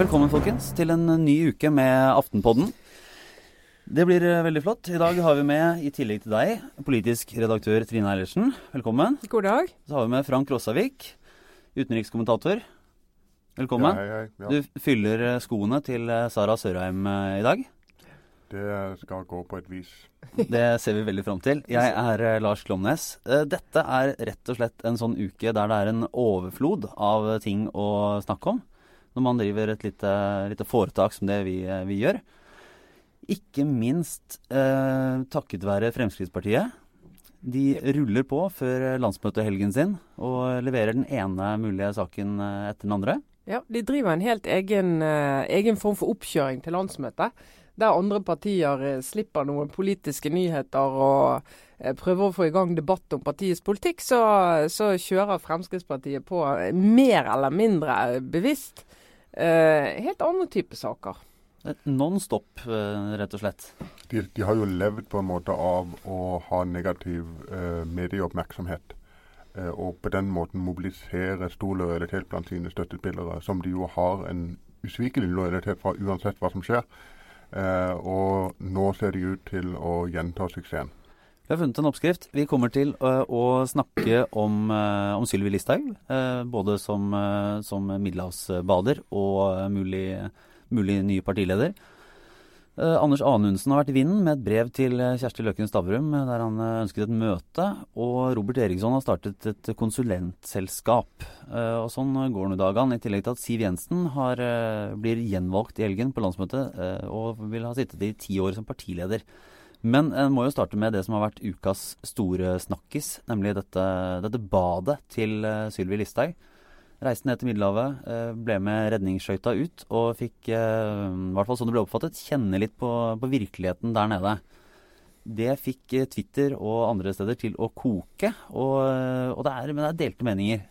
Velkommen folkens til en ny uke med Aftenpodden. Det blir eh, veldig flott. I dag har vi med, i tillegg til deg, politisk redaktør Trine Eilertsen. Velkommen. God dag. Så har vi med Frank Rossavik, utenrikskommentator. Velkommen. Ja, hei, hei. Ja, Du fyller eh, skoene til eh, Sara Sørheim i dag. det skal gå på et vis. Det ser vi veldig fram til. Jeg er Lars Klomnes. Dette er rett og slett en sånn uke der det er en overflod av ting å snakke om. Når man driver et lite, lite foretak som det vi, eh, vi gjør. Ikke minst eh, takket være Fremskrittspartiet. De ruller på før landsmøtehelgen sin og leverer den ene mulige saken eh, etter den andre. Ja, De driver en helt egen, eh, egen form for oppkjøring til landsmøtet. Der andre partier eh, slipper noen politiske nyheter og eh, prøver å få i gang debatt om partiets politikk, så, så kjører Fremskrittspartiet på eh, mer eller mindre bevisst eh, helt andre type saker. Eh, Non stop, eh, rett og slett. De, de har jo levd på en måte av å ha negativ eh, medieoppmerksomhet. Eh, og på den måten mobilisere stor lojalitet blant sine støttespillere, som de jo har en usvikelig lojalitet fra uansett hva som skjer. Eh, og nå ser de ut til å gjenta suksessen. Vi har funnet en oppskrift. Vi kommer til øh, å snakke om, øh, om Sylvi Listhaug. øh, både som, som middelhavsbader og mulig, mulig ny partileder. Eh, Anders Anundsen har vært i vinden med et brev til Kjersti Løken Stavrum der han ønsket et møte. Og Robert Eriksson har startet et konsulentselskap. Eh, og sånn går nå dagene. I tillegg til at Siv Jensen har, blir gjenvalgt i helgen på landsmøtet og vil ha sittet i ti år som partileder. Men en må jo starte med det som har vært ukas store snakkis, nemlig dette, dette badet til uh, Sylvi Listhaug. Reiste ned til Middelhavet, eh, ble med redningsskøyta ut og fikk, eh, i hvert fall sånn det ble oppfattet, kjenne litt på, på virkeligheten der nede. Det fikk eh, Twitter og andre steder til å koke, og, eh, og det er, men det er delte meninger.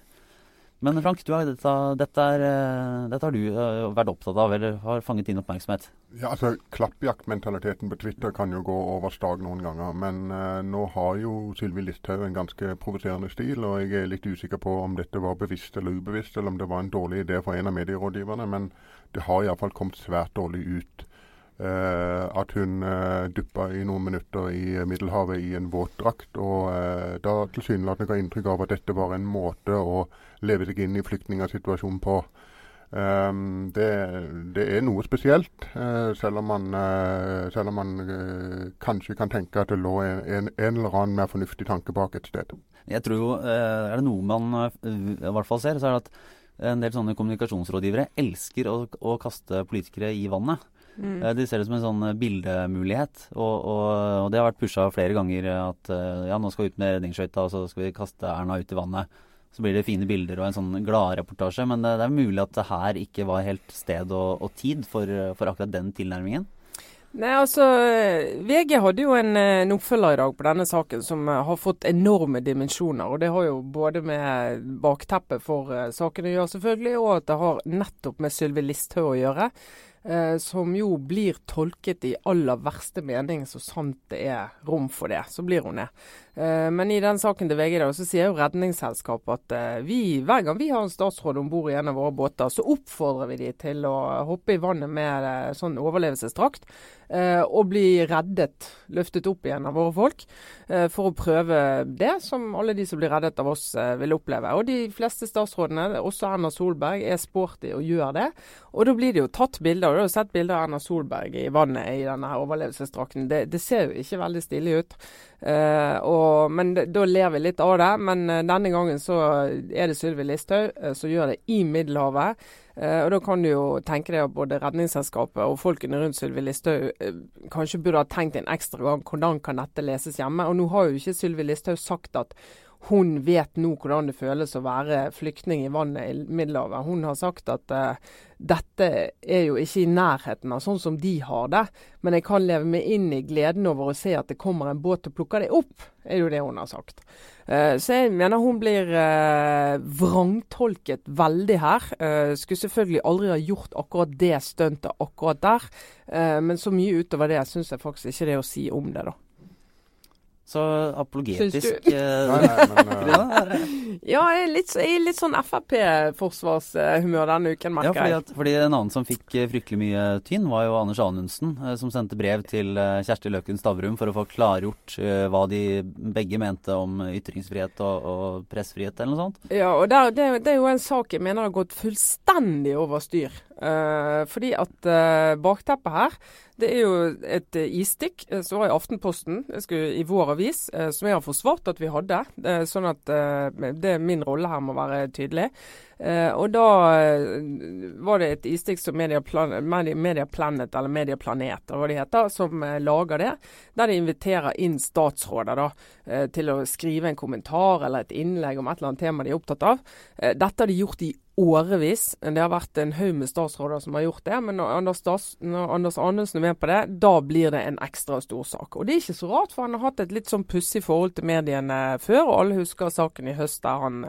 Men Frank, har, dette, dette, er, eh, dette har du eh, vært opptatt av, eller har fanget din oppmerksomhet. Ja, altså Klappjaktmentaliteten på Twitter kan jo gå over stag noen ganger. Men eh, nå har jo Sylvi Listhaug en ganske provoserende stil, og jeg er litt usikker på om dette var bevisst eller ubevisst, eller om det var en dårlig idé for en av medierådgiverne. Men det har iallfall kommet svært dårlig ut. Eh, at hun uh, duppa i noen minutter i Middelhavet i en våtdrakt, og eh, da tilsynelatende ga inntrykk av at dette var en måte å leve seg inn i flyktningsituasjonen på. Um, det, det er noe spesielt, uh, selv om man, uh, selv om man uh, kanskje kan tenke at det lå en, en, eller annen mer fornuftig tanke bak et sted. Jeg tror jo, eh, Er det noe man eh, i hvert fall ser, så er det at en del sånne kommunikasjonsrådgivere elsker å, å kaste politikere i vannet. Mm. Eh, De ser det som en sånn bildemulighet. Og, og, og det har vært pusha flere ganger at eh, ja, nå skal vi ut med redningsskøyta, og så skal vi kaste Erna ut i vannet. Så blir det fine bilder og en sånn gladreportasje. Men det, det er mulig at det her ikke var helt sted og, og tid for, for akkurat den tilnærmingen. Nei, altså, VG hadde jo en, eh, en oppfølger i dag på denne saken som eh, har fått enorme dimensjoner. og Det har jo både med bakteppet for eh, saken å gjøre, selvfølgelig, og at det har nettopp med Sylvi Listhaug å gjøre. Eh, som jo blir tolket i aller verste mening, så sant det er rom for det. Så blir hun det. Eh, men i den saken til VG så sier jo Redningsselskapet at eh, vi, hver gang vi har en statsråd om bord i en av våre båter, så oppfordrer vi de til å hoppe i vannet med eh, sånn overlevelsesdrakt. og bli reddet, løftet opp igjen av våre folk, for å prøve det som alle de som blir reddet av oss vil oppleve. Og de fleste statsrådene, også Erna Solberg, er sporty og gjør det. Og da blir det jo tatt bilder. og Du har jo sett bilder av Erna Solberg i vannet i denne overlevelsesdrakten. Det, det ser jo ikke veldig stilig ut. Eh, men da ler vi litt av det. Men eh, denne gangen så er det Sylvi Listhaug eh, som gjør det i Middelhavet. Eh, og Da kan du jo tenke deg at både Redningsselskapet og folkene rundt Sylvi Listhaug kanskje burde ha tenkt en ekstra gang hvordan kan dette leses hjemme. Og nå har jo ikke Sylvi Listhaug sagt at hun vet nå hvordan det føles å være flyktning i vannet i Middelhavet. Hun har sagt at uh, dette er jo ikke i nærheten av sånn som de har det, men jeg kan leve meg inn i gleden over å se at det kommer en båt og plukker det opp, er jo det hun har sagt. Uh, så jeg mener hun blir uh, vrangtolket veldig her. Skulle selvfølgelig aldri ha gjort akkurat det stuntet akkurat der, men så mye utover det syns jeg faktisk ikke det er å si om det, da. Så apologetisk eh, Nei, nei, eh, ja, jeg er litt, jeg er litt sånn Frp-forsvarshumør denne uken, Ja, fordi, jeg. at, fordi en annen som fikk eh, fryktelig mye tynn, var jo Anders Anundsen, som sendte brev til Kjersti Løken Stavrum for å få klargjort hva de begge mente om ytringsfrihet og, og pressefrihet, eller noe sånt. Ja, og det, det, det er jo en sak jeg mener har gått fullstendig over styr. Eh, fordi at uh, bakteppet her, det er jo et uh, isstikk eh, som var i Aftenposten skulle, i vår avis, som jeg har forsvart at vi hadde. Sånn at det er min rolle her må være tydelig. Eh, og da eh, var det et isstikk som Media, Plan Media, Media Planet, eller Media Planet, hva de heter, som eh, lager det. Der de inviterer inn statsråder da, eh, til å skrive en kommentar eller et innlegg om et eller annet tema de er opptatt av. Eh, dette har de gjort i årevis. Det har vært en haug med statsråder som har gjort det. Men når Anders, Stas, når Anders Anundsen er med på det, da blir det en ekstra stor sak. Og det er ikke så rart, for han har hatt et litt sånn pussig forhold til mediene før. Og alle husker saken i høst der han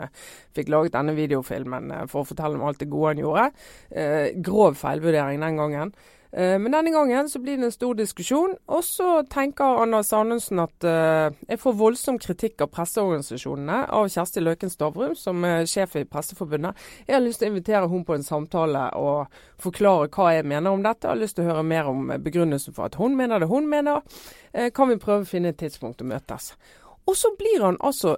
fikk laget denne videofilmen eh, for å fortelle om alt det gode han gjorde. Eh, grov feilvurdering den gangen. Eh, Men denne gangen så blir det en stor diskusjon, og så tenker Anders Anundsen at eh, jeg får voldsom kritikk av presseorganisasjonene av Kjersti Løken Stavrum, som er sjef i Presseforbundet. Jeg har lyst til å invitere hun på en samtale og forklare hva jeg mener om dette. Jeg har lyst til å høre mer om begrunnelsen for at hun mener det hun mener. Eh, Kan vi prøve å finne et tidspunkt å møtes? Og så blir han altså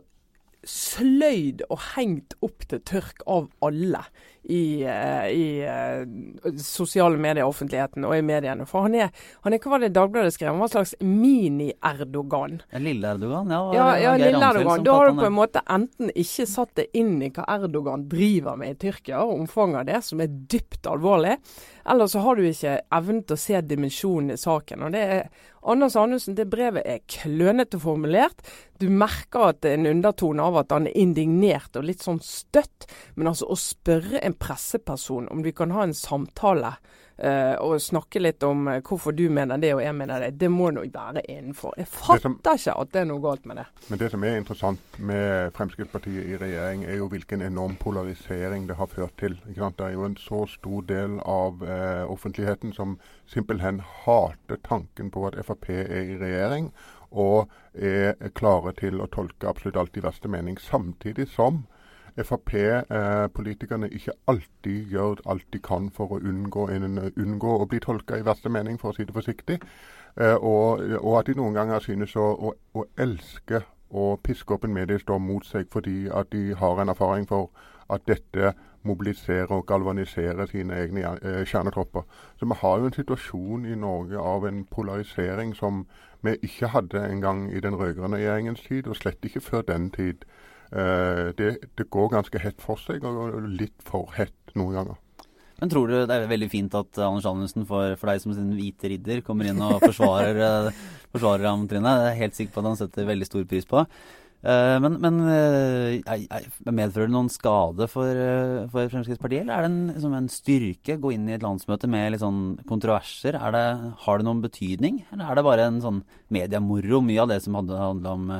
sløyd og hengt opp til tørk av alle i, eh, i uh, sosiale medier, offentligheten og i mediene. For han er, han er hva var det Dagbladet skrev, han var en slags mini-Erdogan. Lille Erdogan, ja. Ja, ja lille Erdogan. Da har du på en måte enten ikke satt det inn i hva Erdogan driver med i Tyrkia, og omfanget av det, som er dypt alvorlig, eller så har du ikke evnen til å se dimensjonen i saken. Og det er Anders Anundsen, det brevet er klønete formulert. Du merker at det er en undertone av at han er indignert og litt sånn støtt. Men altså å spørre en presseperson om vi kan ha en samtale eh, og snakke litt om eh, hvorfor du mener det og jeg mener det, det må nå være innenfor. Jeg fatter som- ikke at det er noe galt med det. Men det som er interessant med Fremskrittspartiet i regjering, er jo hvilken enorm polarisering det har ført til. Det er jo en så stor del av eh, offentligheten som simpelthen hater tanken på at Frp er i regjering, og er klare til å tolke absolutt alt i verste mening. Samtidig som Frp-politikerne ikke alltid gjør alt de kan for å unngå, en, unngå å bli tolka i verste mening, for å si det forsiktig. Eh, og, og at de noen ganger synes å, å, å elske å piske opp en mediestorm mot seg fordi at de har en erfaring for at dette mobiliserer og galvaniserer sine egne eh, kjernetropper. Så vi har jo en situasjon i Norge av en polarisering som vi ikke hadde engang i den rød-grønne regjeringens tid, og slett ikke før den tid. Eh, det, det går ganske hett for seg, og litt for hett noen ganger. Men tror du det er veldig fint at eh, Anders Anundsen for, for deg som sin hvite ridder kommer inn og forsvarer, eh, forsvarer ham, Trine? Jeg er helt sikker på at han setter veldig stor pris på. Men men medfører det noen skade for, for Fremskrittspartiet, eller er det en, liksom en styrke gå inn i et landsmøte med litt sånn kontroverser? Er det, har det noen betydning, eller er det bare en sånn mediemoro? Mye av det som hadde handla om,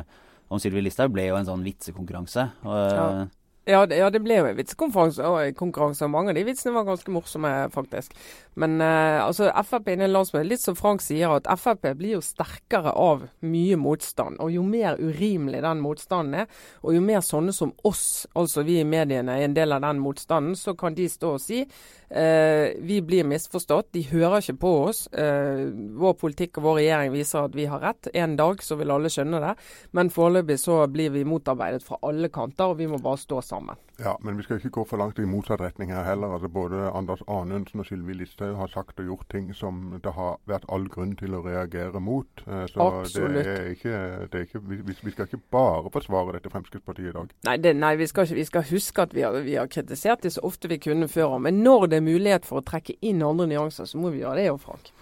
om Sylvi Listhaug, ble jo en sånn vitsekonkurranse. Og, eh, Ja. Ja, det, ja, det ble jo en vitsekonkurranse, og konkurranse, og mange av de vitsene var ganske morsomme, faktisk. Men eh, altså, Frp i landsmøtet, litt som Frank sier, at Frp blir jo sterkere av mye motstand. Og jo mer urimelig den motstanden er, og jo mer sånne som oss, altså vi i mediene, er en del av den motstanden, så kan de stå og si eh, vi blir misforstått, de hører ikke på oss. Eh, vår politikk og vår regjering viser at vi har rett. En dag så vil alle skjønne det. Men foreløpig så blir vi motarbeidet fra alle kanter, og vi må bare stå sammen. Ja, men vi skal ikke gå for langt i motsatt retning her heller. Altså Både Anders Anundsen og Sylvi Listhaug har sagt og gjort ting som det har vært all grunn til å reagere mot. Eh, Så Absolutt. det er ikke, det er ikke vi, vi skal ikke bare forsvare dette Fremskrittspartiet i dag. Nei, det, nei vi, skal ikke, vi skal huske at vi har, vi har kritisert det så ofte vi kunne før. Men når det er mulighet for å trekke inn andre nyanser, så må vi gjøre det jo, Frank.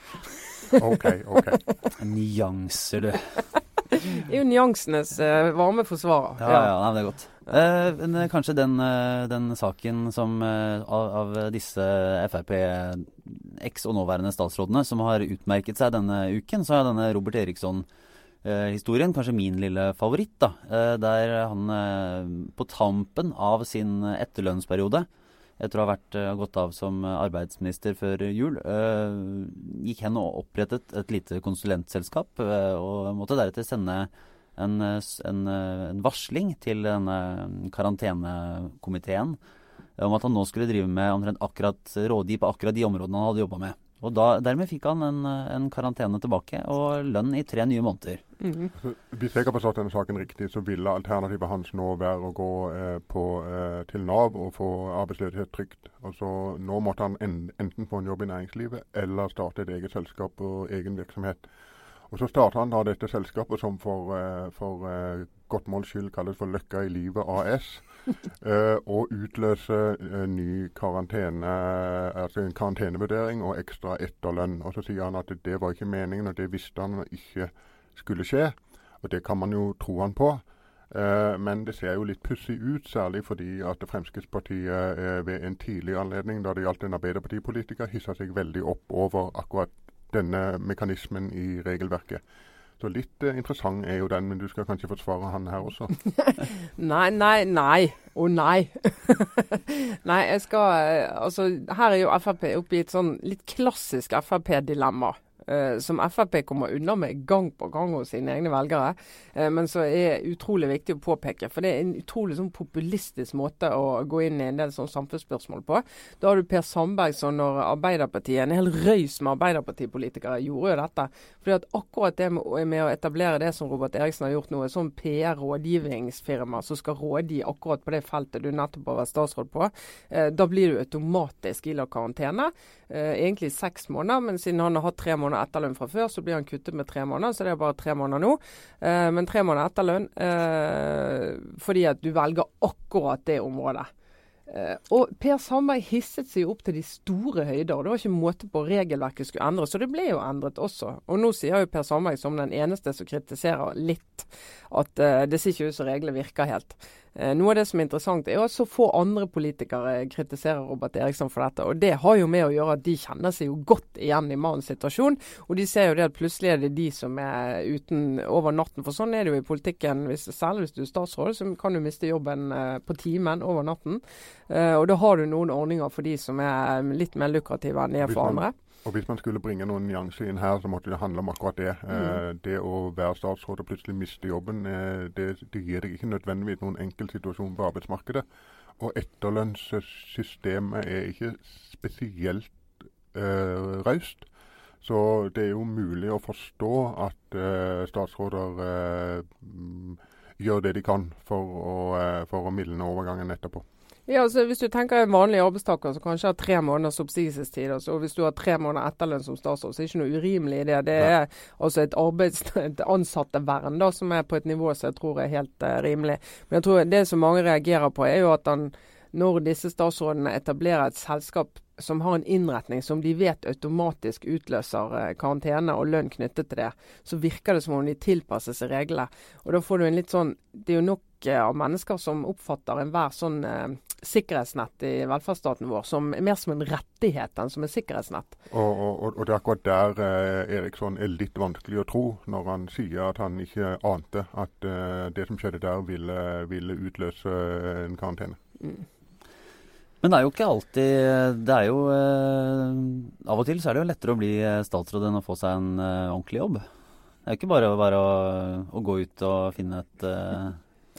OK, OK. Nyanser, du. Er jo nyansenes uh, varme forsvarer. Ja, ja, nei, det er godt. Uh, men kanskje den, uh, den saken som av, av disse Frp eks- og nåværende statsrådene som har utmerket seg denne uken, så er denne Robert Eriksson-historien kanskje min lille favoritt. da, Der han på tampen av sin etterlønnsperiode etter å ha vært, eh, gått av som arbeidsminister før jul, eh, gikk hen og opprettet et lite konsulentselskap, eh, og måtte deretter sende en, en, en varsling til denne karantenekomiteen om at han nå skulle drive med akkurat rådgi på akkurat de områdene han hadde jobba med. Og da, Dermed fikk han en, en, karantene tilbake og lønn i tre nye måneder. Mm. Hvis jeg har forstått denne saken riktig, så ville alternativet hans nå være å gå eh, på, eh, til Nav og få arbeidsløshetstrygd. Altså, nå måtte han en, enten få en jobb i næringslivet eller starte et eget selskap og egen virksomhet. Og Så starta han da dette selskapet som for, eh, for uh, godt måls skyld kalles for Løkka i livet AS. Uh, og utløse uh, ny karantene, altså en karantenevurdering og ekstra etterlønn. Og Så sier han at det var ikke meningen, og det visste han ikke skulle skje. Og det kan man jo tro han på. Men det ser jo litt pussig ut, særlig fordi at Fremskrittspartiet ved en tidlig anledning da det gjaldt en Arbeiderpartipolitiker, hissa seg veldig opp over akkurat denne mekanismen i regelverket. Så litt eh, interessant er jo den, men du skal kanskje forsvare han her også? nei, nei, nei og nei. nei, jeg skal eh, Altså, her er jo Frp oppe i et sånn litt klassisk Frp-dilemma som Frp kommer unna med gang på gang hos sine egne velgere, eh, men så er utrolig viktig å påpeke. For det er en utrolig sånn populistisk måte å gå inn i en del sånn samfunnsspørsmål på. Da har du Per Sandberg som når Arbeiderpartiet, en hel røys med Arbeiderpartipolitikere, gjorde jo dette. Fordi at akkurat det med, å etablere det som Robert Eriksen har gjort nå, et sånn PR-rådgivningsfirma som skal rådgi akkurat på det feltet du nettopp har vært statsråd på, eh, da blir du automatisk ilagt karantene. Eh, egentlig seks måneder, men siden han har hatt tre måneder etterlønn fra før, så blir han kuttet med tre måneder. Så det er bare tre måneder nå. Eh, men tre måneder etterlønn eh, fordi at du velger akkurat det området. Og Per Sandberg hisset seg opp til de store høyder. og Det var ikke måte på regelverket skulle endres, så det ble jo endret også. Og nå sier jo Per Sandberg som den eneste som kritiserer litt, at det ser ikke ut som reglene virker helt. Uh, noe av det som er interessant, er at så få andre politikere kritiserer Robert Eriksson for dette. Og det har jo med å gjøre at de kjenner seg jo godt igjen i mannens situasjon. Og de ser jo det at plutselig er det de som er uten over natten. For sånn er det jo i politikken. Hvis, særlig hvis du er statsråd, så kan du miste jobben på timen over natten. Uh, og da har du noen ordninger for de som er litt mer lukrative enn de er for andre. Og Hvis man skulle bringe noen nyanser inn her, så måtte det handle om akkurat det. Mm. Eh, det å være statsråd og plutselig miste jobben, eh, det, det, gir deg ikke nødvendigvis noen enkel situasjon på arbeidsmarkedet. Og etterlønnssystemet er ikke spesielt eh, raust. Så det er jo mulig å forstå at statsråder gjør det de kan for å, for å mildne overgangen etterpå. Ja, altså Hvis du tenker en vanlig arbeidstaker som kanskje har tre måneders oppsigelsestid, altså, og hvis du har tre måneder etterlønn som statsråd, så er det ikke noe urimelig i det. Det er altså et, arbeids, et ansattevern da, som er på et nivå som jeg tror er helt uh, rimelig. Men jeg tror det som mange reagerer på, er jo at han, når disse statsrådene etablerer et selskap som har en innretning som de vet automatisk utløser eh, karantene og lønn knyttet til det, så virker det som om de tilpasser seg reglene. Og da får du en litt sånn Det er jo nok eh, av mennesker som oppfatter enhver sånn eh, sikkerhetsnett i velferdsstaten vår som er mer som en rettighet enn som en sikkerhetsnett. Og, og, og det er akkurat der eh, Eriksson er litt vanskelig å tro, når han sier at han ikke ante at eh, det som skjedde der, ville, ville utløse en karantene. Mm. Men det er jo ikke alltid Det er jo eh, Av og til så er det jo lettere å bli statsråd enn å få seg en eh, ordentlig jobb. Det er jo ikke bare, bare å, å, gå ut og finne et eh,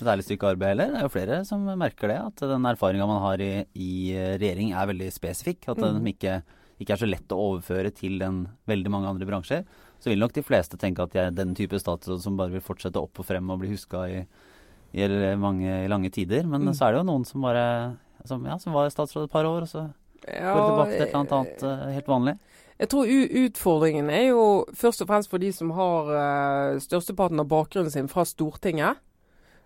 et ærlig stykke arbeid heller. Det er jo flere som merker det. At den erfaringa man har i, i, regjering er veldig spesifikk. At den mm. ikke, ikke, er så lett å overføre til den veldig mange andre bransjer. Så vil nok de fleste tenke at jeg er den type statsråd som bare vil fortsette opp og frem og bli huska i, i, mange, i lange tider. Men mm. så er det jo noen som bare som, ja, som var statsråd et par år, og så ja, går tilbake til et eller annet, annet uh, helt vanlig. Jeg tror utfordringen er jo først og fremst for de som har uh, størsteparten av bakgrunnen sin fra Stortinget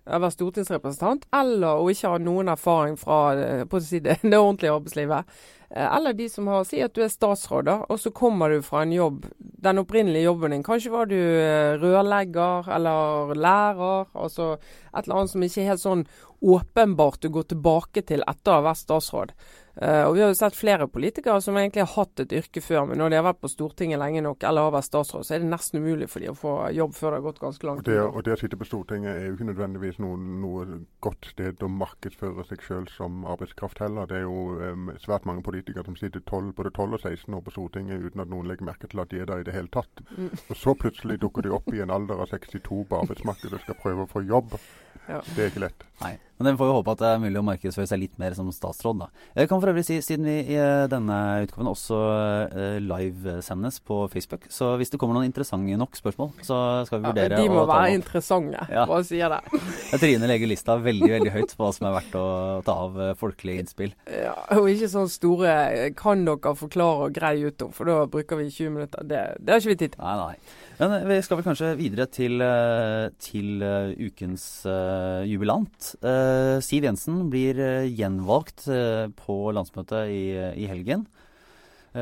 å være stortingsrepresentant, eller å ikke ha noen erfaring fra eh, si det, det, ordentlige arbeidslivet. Eh, eller de som har Si at du er statsråd, og så kommer du fra en jobb, den opprinnelige jobben din. Kanskje var du eh, rørlegger eller lærer. Altså et eller annet som ikke er helt sånn åpenbart du går tilbake til etter å ha vært statsråd. Uh, og Vi har jo sett flere politikere som egentlig har hatt et yrke før, men når de har vært på Stortinget lenge nok eller har vært statsråd, så er det nesten umulig for de å få jobb før det har gått ganske langt. Og det, og det å sitte på Stortinget er jo ikke nødvendigvis noe, noe godt sted å markedsføre seg selv som arbeidskraft heller. Det er jo um, svært mange politikere som sitter 12, både 12 og 16 år på Stortinget uten at noen legger merke til at de er der i det hele tatt. Mm. Og så plutselig dukker de opp i en alder av 62 på arbeidsmarkedet og skal prøve å få jobb. Ja. Det er ikke lett. Nei. Men vi får jo håpe at det er mulig å markedsføre seg litt mer som statsråd, da. Jeg kan for øvrig si, siden vi i eh, denne utgaven også uh, livesendes på Facebook, så hvis det kommer noen interessante nok spørsmål, så skal vi vurdere ja, De må være interessante, ja. sier det. Trine legger lista veldig veldig høyt på hva som er verdt å ta av uh, folkelige innspill. Ja, og ikke sånn store 'kan dere forklare og greie ut om', for da bruker vi 20 minutter. Det, det har ikke vi tid til. Nei, nei. Men vi skal vel kanskje videre til, til ukens uh, jubilant. Uh, Siv Jensen blir uh, gjenvalgt på landsmøtet i, i helgen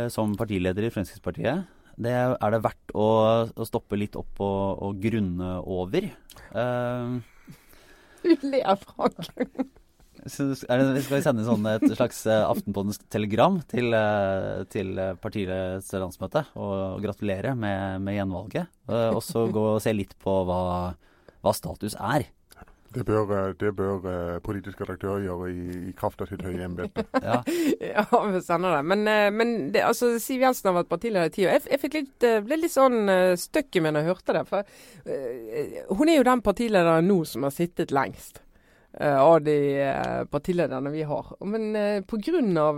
som partileder i Fremskrittspartiet. Det er det verdt å, å stoppe litt opp og, og grunne over. Du ler, Frank. Det, skal vi sende sånn et slags uh, telegram til, uh, til partiets landsmøte og, gratulere med, med gjenvalget. Uh, og så gå og se litt på hva, hva status er. Det bør, det bør politisk redaktør gjøre i, i, kraft av sitt høye embete. ja. ja, vi sender det. Men, men det, altså, Siv Jensen har vært partileder i tid. Jeg, jeg litt, ble litt sånn støkk i meg da jeg hørte det. For hun er jo den partilederen nå som har sittet lengst. Eh, av de eh, partilederne vi har. Men uh, pga.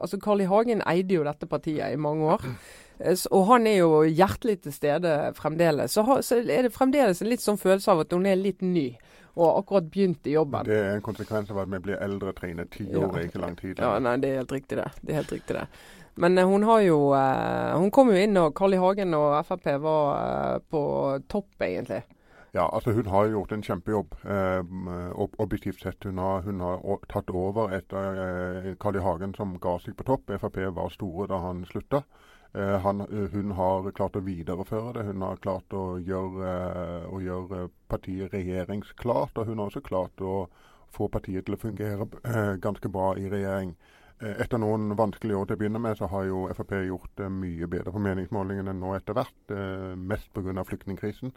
Altså Carl I. Hagen eide jo dette partiet i mange år. Og han er jo hjertelig til stede fremdeles. Så, så er det fremdeles en litt sånn følelse av at hun er litt ny og akkurat begynt i jobben. Det er en konsekvens av at vi blir eldre, Trine. Ti år ja. er ikke lang tid. Ja, nei, det er helt riktig det. Det helt riktig det. Men hun har jo Hun kom jo inn og Carl I. Hagen og Frp var på topp, egentlig. Ja, altså Hun har gjort en kjempejobb eh, objektivt sett. Hun har, hun har, tatt over etter eh, Carl I. Hagen som ga seg på topp. Frp var store da han slutta. Eh, han, hun har klart å videreføre det. Hun har klart å gjøre, eh, å gjøre, partiet regjeringsklart. Og hun har også klart å få partiet til å fungere eh, ganske bra i regjering. Eh, etter noen vanskelige år til å begynne med, så har jo Frp gjort det mye bedre på meningsmålingene nå etter hvert. mest pga. flyktningkrisen.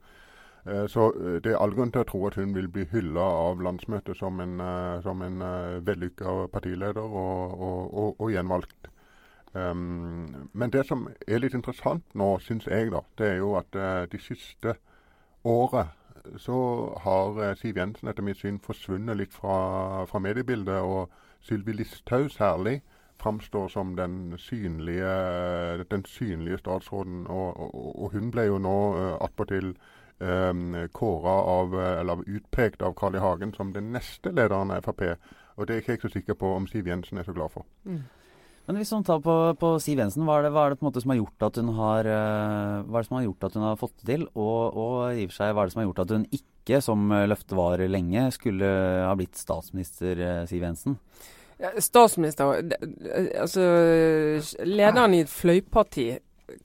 Eh, så eh, det er all grunn til å tro at hun vil bli hylla av landsmøtet som en, eh, som en vellykka partileder og, og, og, og gjenvalgt. Um, men det som er litt interessant nå, syns jeg, da, det er jo at uh, de siste året så har Siv Jensen etter mitt syn forsvunnet litt fra, fra mediebildet. Og Sylvi Listhaug særlig framstår som den synlige, den synlige statsråden. Og, hun ble jo nå uh, attpåtil kåra av, eller utpekt av Carl I. Hagen som den neste lederen av Frp. Og det er ikke jeg så sikker på om Siv Jensen er så glad for. Mm. Men hvis man tar på, på Siv Jensen, hva er, det, hva er det, på en måte som har gjort at hun har uh, hva er det som har gjort at hun har fått det til? Og, og i og for seg, hva er det som har gjort at hun ikke, som løftet var lenge, skulle ha blitt statsminister uh, Siv Jensen? Ja, statsminister Altså, lederen i et fløyparti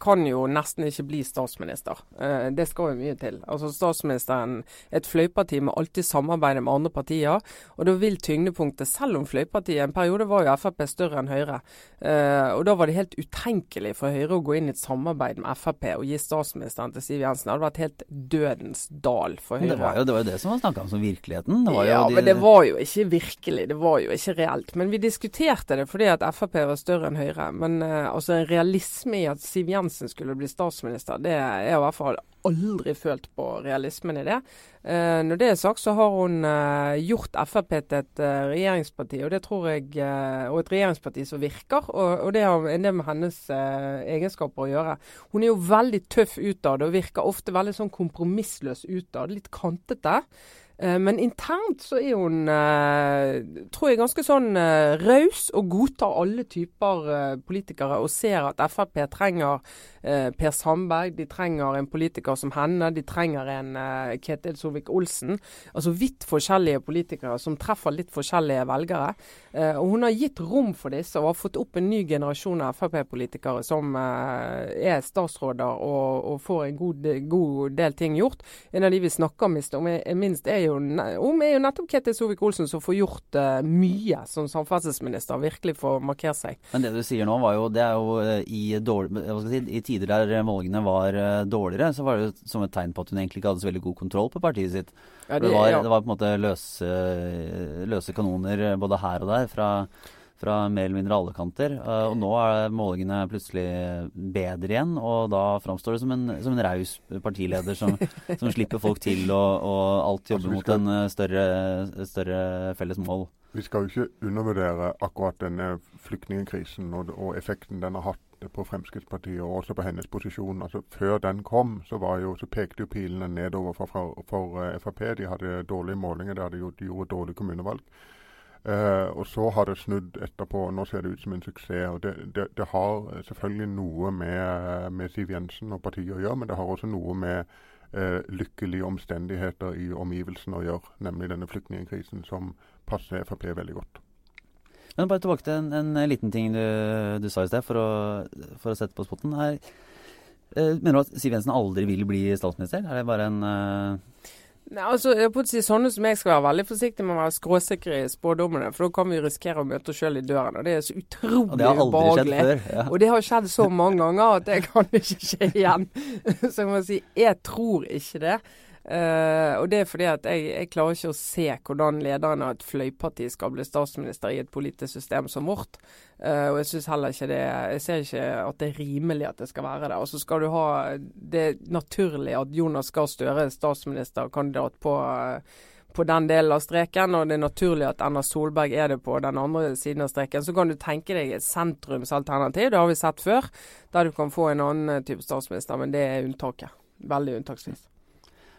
kan jo nesten ikke bli statsminister. Eh, det skal jo mye til. Altså Statsministeren Et fløyparti må alltid samarbeide med andre partier. Og da vil tyngdepunktet, selv om fløypartiet En periode var jo Frp større enn Høyre. Eh, og da var det helt utenkelig for Høyre å gå inn i et samarbeid med Frp og gi statsministeren til Siv Jensen. Det hadde vært helt dødens dal for Høyre. Det var jo det, var jo det som var snakka om som virkeligheten. ja, de... men det var jo ikke virkelig. Det var jo ikke reelt. Men vi diskuterte det fordi at Frp var større enn Høyre. Men uh, altså en realisme i at Siv Jensen skulle bli statsminister, det er i hvert fall aldri følt på realismen i det. Eh, når det er sagt, så har hun eh, gjort Frp til et eh, regjeringsparti, og det tror jeg, eh, og et regjeringsparti som virker. Og, og det har en del med hennes eh, egenskaper å gjøre. Hun er jo veldig tøff utad og virker ofte veldig sånn kompromissløs utad. Litt kantete. Eh, men internt så er hun, eh, tror jeg, ganske sånn eh, raus og godtar alle typer politikere og ser at Frp trenger Per Sandberg, de trenger en politiker som henne, de trenger en Ketil Solvik-Olsen. Altså vidt forskjellige politikere som treffer litt forskjellige velgere. Og hun har gitt rom for disse og har fått opp en ny generasjon av Frp-politikere som er statsråder og, og får en god, god, del ting gjort. En av de vi snakker om, er, minst er er jo, om er jo nettopp Ketil Solvik-Olsen som får gjort uh, mye som samferdselsminister. Virkelig får markert seg. Men det du sier nå, var jo, det er jo uh, i, dårlig, si, i, tider der valgene var uh, dårligere, så var det jo som et tegn på at hun egentlig ikke hadde så veldig god kontroll på partiet sitt. Ja, det, det, var, ja. det, var, på en måte løse, løse kanoner både her og der fra fra mer eller mindre alle kanter. Uh, og nå er målingene plutselig bedre igjen, og da framstår det som en, som en raus partileder som, som, slipper folk til og, og alt jobber altså, mot en eh, større, større, felles mål. Vi skal jo ikke undervurdere akkurat denne flyktningkrisen og, og, effekten den har hatt på Fremskrittspartiet og også på hennes posisjon. Altså, før den kom, så, jo, så pekte jo pilene nedover for, for, for uh, Frp. De hadde dårlige målinger, de, hadde gjort, de gjorde dårlige kommunevalg. Uh, og så har det snudd etterpå. og Nå ser det ut som en suksess. og Det, det, det har selvfølgelig noe med, med, Siv Jensen og partiet å gjøre, men det har også noe med uh, lykkelige omstendigheter i omgivelsene å gjøre. Nemlig denne flyktningkrisen som passer Frp veldig godt. Men bare tilbake til en, en liten ting du, du, sa i sted, for å, for å sette på spotten. Her, uh, mener du at Siv Jensen aldri vil bli statsminister? Er det bare en Nei, altså, jeg på å si Sånne som jeg skal være veldig forsiktig med å være skråsikre i spådommene. For da kan vi risikere å møte oss sjøl i døren. Og det er så utrolig ubehagelig. Ja. Og det har skjedd så mange ganger at det kan ikke skje igjen. så jeg må si, jeg tror ikke det. Uh, og det er fordi at jeg, jeg, klarer ikke å se hvordan lederen av et fløyparti skal bli statsminister i et politisk system som vårt. Uh, og jeg synes heller ikke det Jeg ser ikke at det er rimelig at det skal være det. Og så skal du ha Det er naturlig at Jonas Gahr Støre er statsministerkandidat på uh, på den delen av streken, og det er naturlig at Erna Solberg er det på den andre siden av streken. Så kan du tenke deg et sentrumsalternativ, det har vi sett før, der du kan få en annen type statsminister, men det er unntaket. Veldig unntaksvis.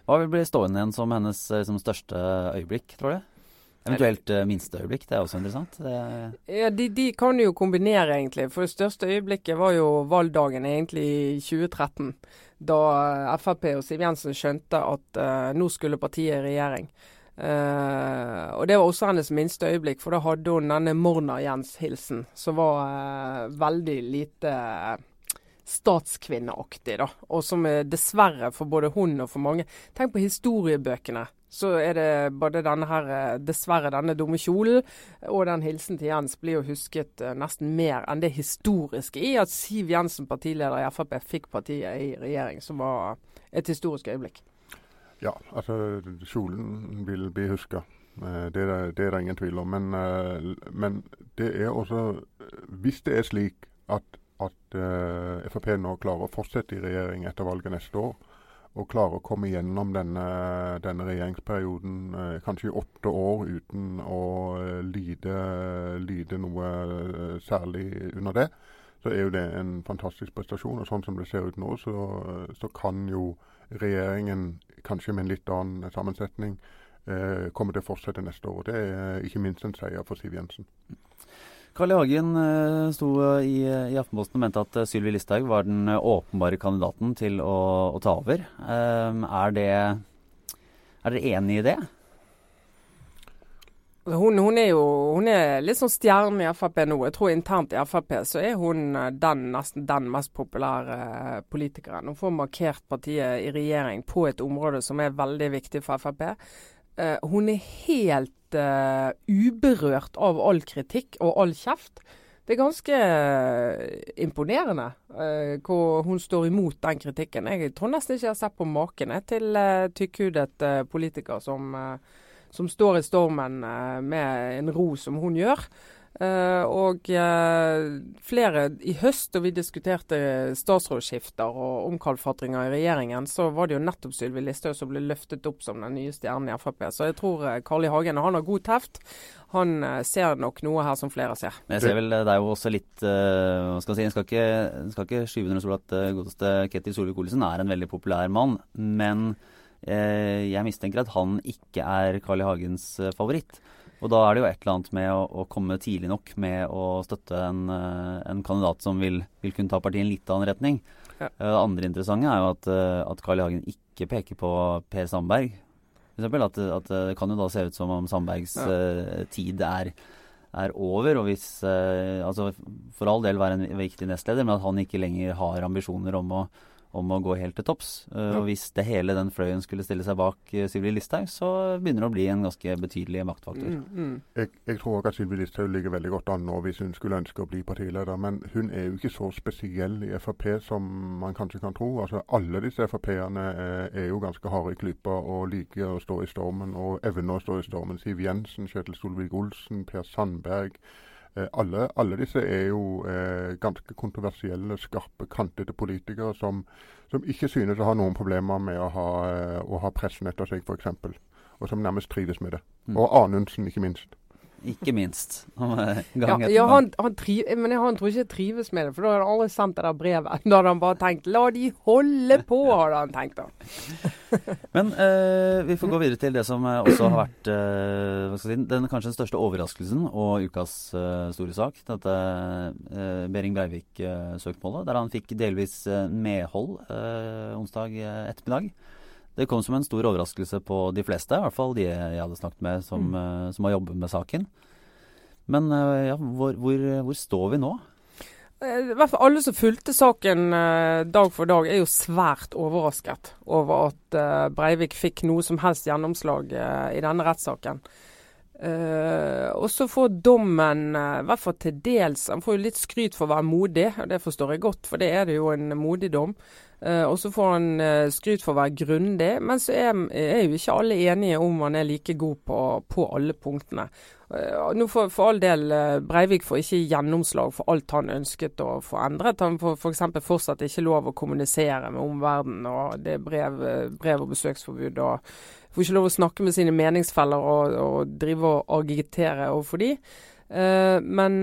Hva vil bli stående igjen som hennes liksom, største øyeblikk, tror du? Eventuelt uh, minste øyeblikk, det er også interessant. Det... Ja, de, de, kan jo kombinere, egentlig. For det største øyeblikket var jo valgdagen egentlig i 2013. Da uh, Frp og Siv Jensen skjønte at uh, nå skulle partiet i regjering. Uh, og det var også hennes minste øyeblikk, for da hadde hun denne Morna-Jens-hilsen, som var veldig lite statskvinneaktig, da. Og som dessverre for både hun og for mange Tenk på historiebøkene. Så er det både denne her, eh, dessverre denne dumme kjolen og den hilsen til Jens blir jo husket uh, nesten mer enn det historiske i at Siv Jensen, partileder i Frp, fikk partiet i regjering, som var et historisk øyeblikk. Ja, altså kjolen vil bli huska. Eh, det, er det ingen tvil om. Men, men det er også Hvis det er slik at at uh, Frp nå klarer å fortsette i regjering etter valget neste år. Og klarer å komme gjennom denne, denne regjeringsperioden uh, kanskje i åtte år uten å uh, lide, lide, noe særlig under det. Så er jo det en fantastisk prestasjon. Og sånn som det ser ut nå, så, så kan jo regjeringen, kanskje med en litt annen sammensetning, komme til å fortsette neste år. Det er ikke minst en seier for Siv Jensen. Carl I. Hagen uh, sto i, i, Aftenposten og mente at uh, Sylvi Listhaug var den uh, åpenbare kandidaten til å, å ta over. Uh, er, er dere enig i det? Hun, hun, er jo hun er litt sånn stjerne i Frp nå. Jeg tror internt i Frp så er hun den, nesten den mest populære politikeren. Hun får markert partiet i regjering på et område som er veldig viktig for Frp. Hun er helt uh, uberørt av all kritikk og all kjeft. Det er ganske uh, imponerende uh, hvor hun står imot den kritikken. Jeg tror nesten ikke jeg har sett på maken til uh, tykkhudet politiker som, som, står i stormen med en ro som hun gjør. Uh, og uh, flere i høst, da vi diskuterte statsrådsskifter og omkalfatringer i regjeringen, så var det jo nettopp Sylvi Listhaug som ble løftet opp som den nye stjernen i Frp. Så jeg tror uh, I. Hagen han har god teft. Han ser nok noe her som flere ser. Men jeg ser vel det er jo også litt hva skal jeg si, En skal ikke, skal ikke skyve under stol at godeste Ketil Solvik-Olsen er en veldig populær mann. Men jeg mistenker at han ikke er Carl I. Hagens favoritt. Og da er det jo et eller annet med å, å komme tidlig nok med å støtte en, eh, en kandidat som vil, vil, kunne ta partiet i en litt annen retning. Ja. Eh, det andre interessante er jo at, eh, at Carl I. Hagen ikke peker på Per Sandberg. For eksempel, at, at det kan jo da se ut som om Sandbergs ja. uh, tid er, er, over. Og hvis Altså for all del være en viktig nestleder, men at han ikke lenger har ambisjoner om å, om å gå helt til topps. Uh, og Hvis det hele den fløyen skulle stille seg bak uh, Sylvi Listhaug, så begynner det å bli en ganske betydelig maktfaktor. Mm, mm. Jeg, jeg, tror også at Sylvi Listhaug ligger veldig godt an nå hvis hun skulle ønske å bli partileder. Men hun er jo ikke så spesiell i Frp som man kanskje kan tro. Altså Alle disse Frp-ene er, er, jo ganske harde i klypa og liker å stå i stormen og evner å stå i stormen. Siv Jensen, Kjetil Solvik-Olsen, Per Sandberg. Eh, alle, alle, disse er jo eh, ganske kontroversielle, skarpe, kantete politikere som, som, ikke synes å ha noen problemer med å ha, eh, å ha pressen etter seg, f.eks. Og som nærmest trives med det. Mm. Og Anundsen, ikke minst. Ikke minst. ja, ja han, han triv, men han tror ikke jeg trives med det, for da hadde han aldri sendt det der brevet. Da hadde han bare tenkt 'la de holde på', hadde han tenkt da. men eh, vi får gå videre til det som uh, også har vært uh, si, den kanskje den største overraskelsen og ukas store sak. Dette Behring Breivik-søksmålet, der han fikk delvis medhold onsdag ettermiddag. Det kom som en stor overraskelse på de fleste, i hvert fall de jeg hadde snakket med som, mm. uh, som har jobbet med saken. Men uh, ja, hvor, hvor, hvor, står vi nå? Eh, I hvert fall alle som fulgte saken dag for dag, er jo svært overrasket over at Breivik fikk noe som helst gjennomslag i denne rettssaken. og så får dommen, i hvert fall til dels Han får jo litt skryt for å være modig, og det forstår jeg godt, for det er det jo en modig dom. Uh, og så får han uh, skryt for å være grundig, men så er, er, jo ikke alle enige om han er like god på, på alle punktene. Uh, nå for, for, all del, Breivik får ikke gjennomslag for alt han ønsket å få endret. Han får f.eks. For fortsatt ikke lov å kommunisere med omverdenen, og det er brev, brev og besøksforbud. og Får ikke lov å snakke med sine meningsfeller og, og drive og agitere overfor de. men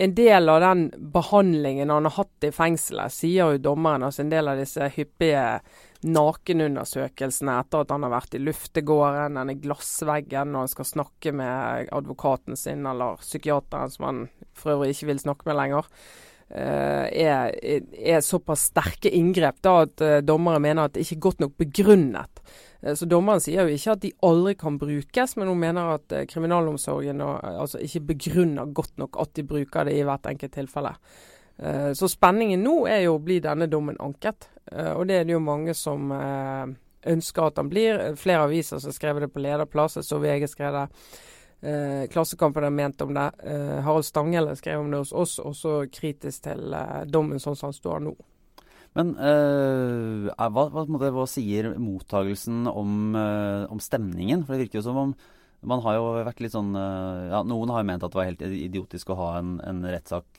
en del av den behandlingen han har hatt i fengselet, sier jo dommeren, altså en del av disse hyppige nakenundersøkelsene etter at han har vært i luftegården, denne glassveggen når han skal snakke med advokaten sin eller psykiateren som han for øvrig ikke vil snakke med lenger, uh, er, er, såpass sterke inngrep da at uh, dommeren mener at det ikke er godt nok begrunnet. Eh, så Dommeren sier jo ikke at de aldri kan brukes, men hun mener at eh, kriminalomsorgen eh, altså ikke begrunner godt nok at de bruker det i hvert enkelt tilfelle. Så spenningen nå er jo blir denne dommen anket, og det er det jo mange som ønsker at han blir. Flere aviser som skrev det på lederplass, så VG skrev det. Klassekampen har ment om det. Harald Stanghelle skrev om det hos oss, også kritisk til dommen sånn som han står nå. Men uh, hva, hva, hva, sier mottagelsen om, uh, om, stemningen? For det virker jo som om man har jo vært litt sånn uh, ja, Noen har jo ment at det var helt idiotisk å ha en, en rettssak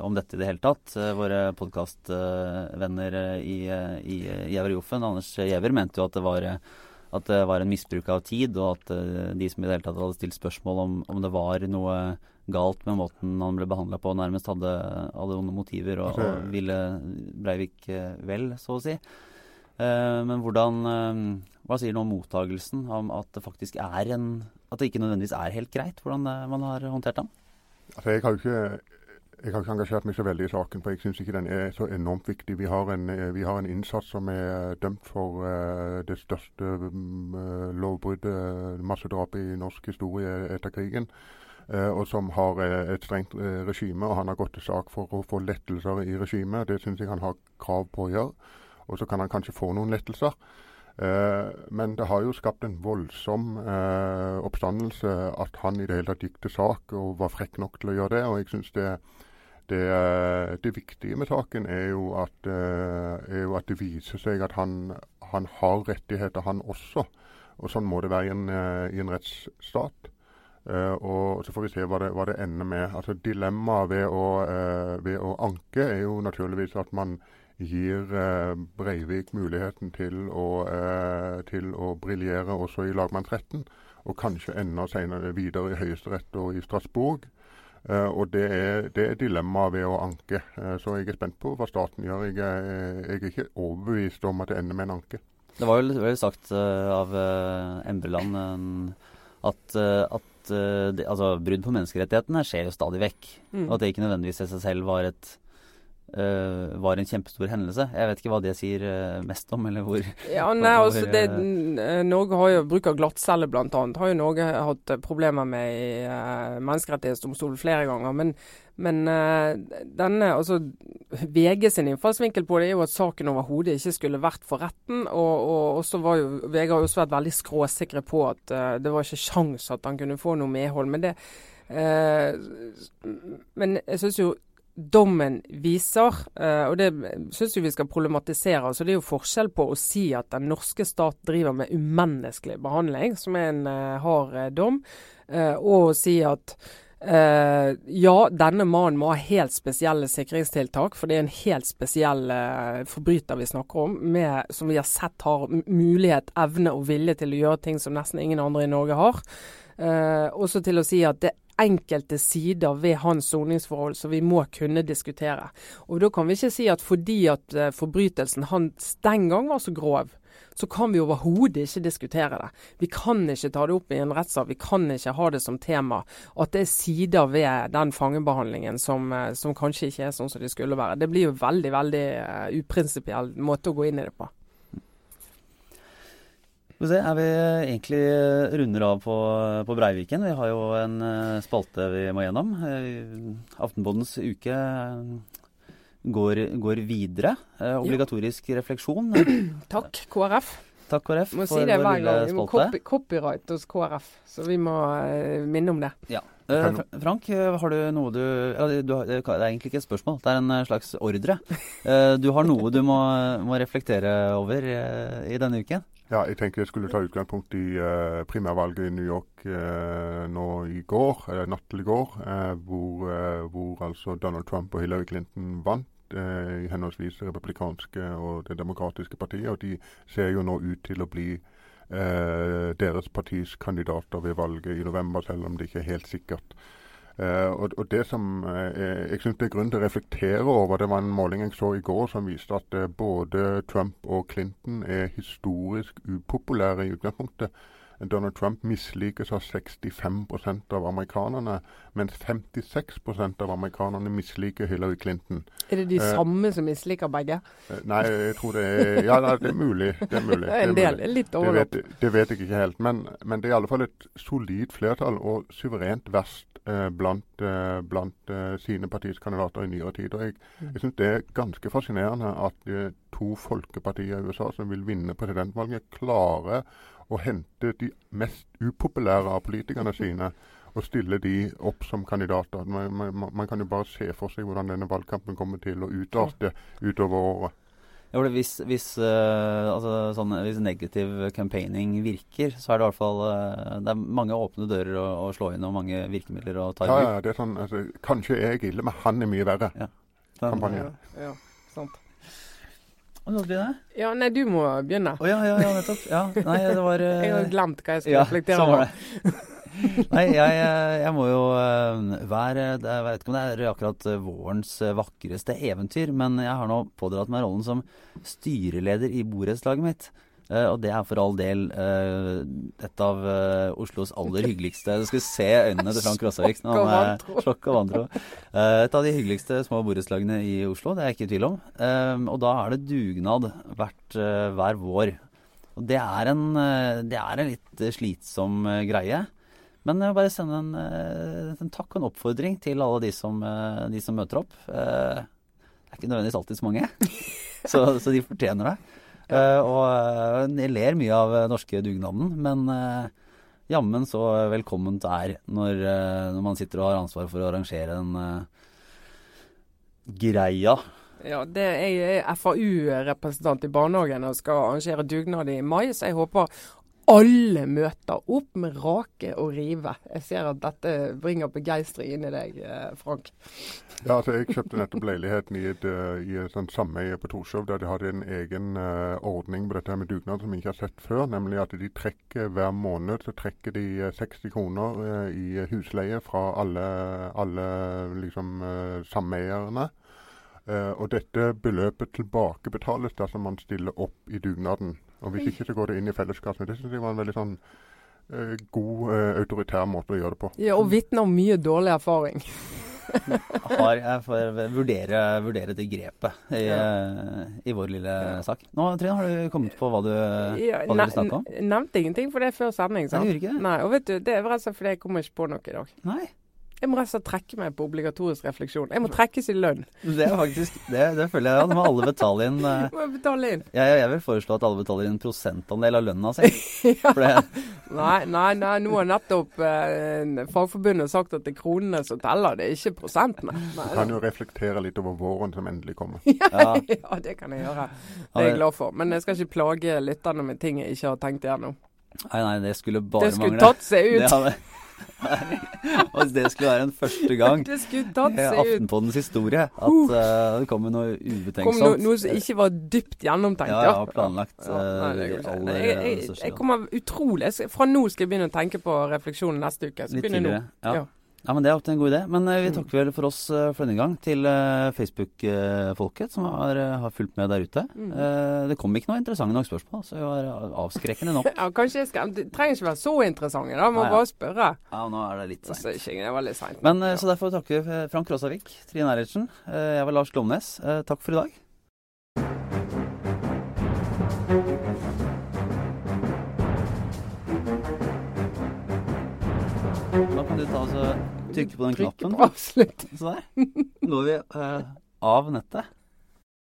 om dette i det hele tatt. våre podkastvenner i, i Gjever Joffen, Anders Giæver, mente jo at det var at det var en misbruk av tid, og at de som i det hele tatt hadde stilt spørsmål om, om det var noe galt med måten han ble behandla på, nærmest hadde, hadde onde motiver og, og, ville Breivik eh, vel, så å si. Uh, men hvordan uh, Hva sier du om mottagelsen? Om at det faktisk er en At det ikke nødvendigvis er helt greit hvordan man har håndtert ham? Altså, jeg har jo ikke jeg har ikke engasjert meg så veldig i saken, for jeg syns ikke den er så enormt viktig. Vi har en, vi har en innsats som er dømt for uh, det største um, lovbruddet, massedrapet i norsk historie etter krigen. Eh, og som har eh, et strengt eh, regime. og Han har gått til sak for å få lettelser i regimet. Det syns jeg han har krav på å gjøre. Og så kan han kanskje få noen lettelser. Men det har jo skapt en voldsom oppstandelse at han i det hele tatt gikk til sak og var frekk nok til å gjøre det. Og jeg synes det, det, det, viktige med saken er jo, at, er jo at det viser seg at han, han, har rettigheter, han også. Og sånn må det være i en, i en rettsstat. Uh, og Så får vi se hva det, hva det ender med. Altså Dilemmaet ved, uh, ved, å anke er jo naturligvis at man gir uh, Breivik muligheten til å, til å briljere også i lagmannsretten. Og kanskje enda senere videre i Høyesterett og i Strasbourg. og Det er, det er dilemmaet ved å anke. så jeg er spent på hva staten gjør. Jeg er, jeg er ikke overbevist om at det ender med en anke. Det var jo sagt av Embreland at, at uh, det, altså, brudd på menneskerettighetene skjer jo stadig vekk. Mm. Og at det ikke nødvendigvis i seg selv var et uh, var en kjempestor hendelse. Jeg vet ikke hva det sier uh, mest om, eller hvor Ja, nei, altså det, Norge har jo bruk av glattcelle bl.a. Har jo Norge hatt problemer med i uh, Menneskerettighetsdomstolen flere ganger. Men, men denne, altså VG sin innfallsvinkel på det er jo at saken overhodet ikke skulle vært for retten. Og, og også var jo VG har også vært veldig skråsikre på at det var ikke sjans at han kunne få noe medhold. Men det men jeg syns jo dommen viser, uh, og det syns vi skal problematisere. altså Det er jo forskjell på å si at den norske stat driver med umenneskelig behandling, som er en uh, hard uh, dom, og å si at ja, denne mannen må ha helt spesielle sikringstiltak, for det er en helt spesiell forbryter vi snakker om, med, som vi har sett har mulighet, evne og vilje til å gjøre ting som nesten ingen andre i Norge har. også til å si at det enkelte sider ved hans soningsforhold som vi må kunne diskutere. Og Da kan vi ikke si at fordi at uh, forbrytelsen hans den gang var så grov, så kan vi overhodet ikke diskutere det. Vi kan ikke ta det opp i en rettssak, vi kan ikke ha det som tema. At det er sider ved den fangebehandlingen som, uh, som kanskje ikke er sånn som de skulle være. Det blir jo veldig, veldig uh, uprinsipiell måte å gå inn i det på. Skal se, er vi egentlig runder av på, på, Breiviken? Vi har jo en uh, spalte vi må gjennom. Aftenbåndens uke uh, går, går, videre. obligatorisk ja. refleksjon. Takk, KrF. Takk, KrF. Må si det lille spalte. Vi må copy, copyright hos KrF, så vi må minne om det. Ja. Frank, har du noe du, du Det er egentlig ikke et spørsmål, det er en slags ordre. du har noe du må, må reflektere over i denne uken? Ja, jeg tenker jeg skulle ta utgangspunkt i uh, primærvalget i New York nå i går, natt til i går, hvor, hvor, altså Donald Trump og Hillary Clinton vant i henholdsvis det republikanske og det demokratiske partiet. Og de ser jo nå ut til å bli deres partis kandidater ved valget i november, selv om det ikke er helt sikkert. Uh, og, og, Det som uh, jeg synes det er grunn til å reflektere over, det var en måling jeg så i går som viste at uh, både Trump og Clinton er historisk upopulære i utgangspunktet. Donald Trump mislikes av 65% av amerikanerne, mens 56% av amerikanerne misliker Hillary Clinton. Er det de eh, samme som misliker begge? Eh, nei, jeg tror det er Ja, det er mulig. Det er mulig. en del, er litt overlapp. Det, det, vet jeg ikke helt. Men, men, det er i alle fall et solid flertall, og suverent verst eh, blant, eh, blant eh, sine partiets kandidater i nyere tid. Og jeg, mm. jeg syns det er ganske fascinerende at to folkepartier i USA som vil vinne presidentvalget, klarer å hente de mest upopulære av politikerne sine og stille de opp som kandidater. Man, man, man, kan jo bare se for seg hvordan denne valgkampen kommer til å utarte utover året. Ja, hvis, hvis, uh, altså, sånn, hvis, negativ campaigning virker, så er det i hvert fall uh, Det er mange åpne dører å, å, slå inn og mange virkemidler å ta i bruk. Ja, ja, det er sånn, altså, Kanskje jeg er ille, men han er mye verre. Ja. Kampanje. Ja, ja, sant. Ja, nei, du må begynne. Å oh, ja, ja, ja, nettopp. Ja, nei, det var uh... Jeg har glemt hva jeg skulle ja, reflektere over. nei, jeg, jeg, må jo uh, være Jeg vet ikke om det er akkurat vårens vakreste eventyr, men jeg har nå pådratt meg rollen som styreleder i borettslaget mitt. Uh, og det er for all del uh, et av uh, Oslos aller hyggeligste Du skal se øynene til Frank Rossavik han er slokk og vantro. et av de hyggeligste små borettslagene i Oslo, det er jeg ikke i tvil om. og da er det dugnad hvert, hver vår. Og det er, en, det er en litt slitsom greie. Men jeg vil bare sende en, en, takk og en oppfordring til alle de som, de som møter opp. det er ikke nødvendigvis alltid så mange, så, så de fortjener det. Uh, og uh, jeg ler mye av uh, norske dugnaden, men uh, jammen så velkomment det er når, når, man sitter og har ansvar for å arrangere den greia. Ja, det er jeg er FAU-representant i barnehagen og skal arrangere dugnad i mai, så jeg håper alle møter opp med rake og rive. Jeg ser at dette bringer begeistring inn i deg, eh, Frank. Ja, altså Jeg kjøpte nettopp leiligheten i et, uh, i et sameie på Torshov der de hadde en egen uh, ordning på dette med dugnad som vi ikke har sett før. Nemlig at de trekker hver måned så trekker de 60 kroner uh, i husleie fra alle, alle liksom, sameierne. og dette beløpet tilbakebetales dersom man stiller opp i dugnaden. Og hvis ikke, så går det inn i fellesskapet, Det syns jeg var en veldig sånn uh, god uh, autoritær måte å gjøre det på. Ja, og vitner om mye dårlig erfaring. har jeg får vurdere, vurdere det grepet i, ja. i vår lille ja. sak. Nå Trine, har du kommet på hva du, ja, hva du vil snakke om? Nevnte ingenting for det før sending. sant? Jeg gjorde ikke det. Nei, og vet du, Det er rett og slett fordi jeg kommer ikke på noe i dag. Nei. Jeg må rett og slett trekke meg på obligatorisk refleksjon. Jeg må trekkes i lønn. Det er faktisk, det, det føler jeg. Ja, det må alle betale inn. Uh, må betale inn. Jeg, jeg, vil foreslå at alle betaler inn en prosentandel av lønna si. ja. nei, nei, nei, nå har nettopp eh, Fagforbundet sagt at det er kronene som teller, det er ikke prosentene. Du kan jo reflektere litt over våren som endelig kommer. ja, ja, det kan jeg gjøre. Det er jeg glad for. Men jeg skal ikke plage lytterne med ting jeg ikke har tenkt igjennom. Nei, nei, det skulle bare mangle. Det skulle mangle. tatt seg ut. Det hadde og det skulle være en første gang i Aftenpoddens historie at uh, det kom noe ubetenksomt. Kom noe, noe som ikke var dypt gjennomtenkt. Ja, ja, planlagt. Ja, nei, uh, jeg, jeg, jeg, kommer utrolig Fra nå skal jeg begynne å tenke på refleksjonen neste uke. Litt tidligere. Ja. ja. Ja, men Det er alltid en god idé. Men uh, vi takker vel for oss uh, for denne gang til uh, Facebook-folket som har, har, fulgt med der ute. Mm. det kom ikke noe interessante nok spørsmål, så vi var avskrekkende nok. ja, kanskje jeg skal, Det trenger ikke være så interessante, da. Må Nei, ja. bare spørre. Ja, nå er det litt seint. Så, det var litt sent. Men, ja. Så derfor takker vi Frank Rosavik, Trine Eilertsen. jeg var Lars Glomnes. takk for i dag. Da kan du ta og trykke på den knappen. På avslutt. Så der. Nå er vi uh, av nettet.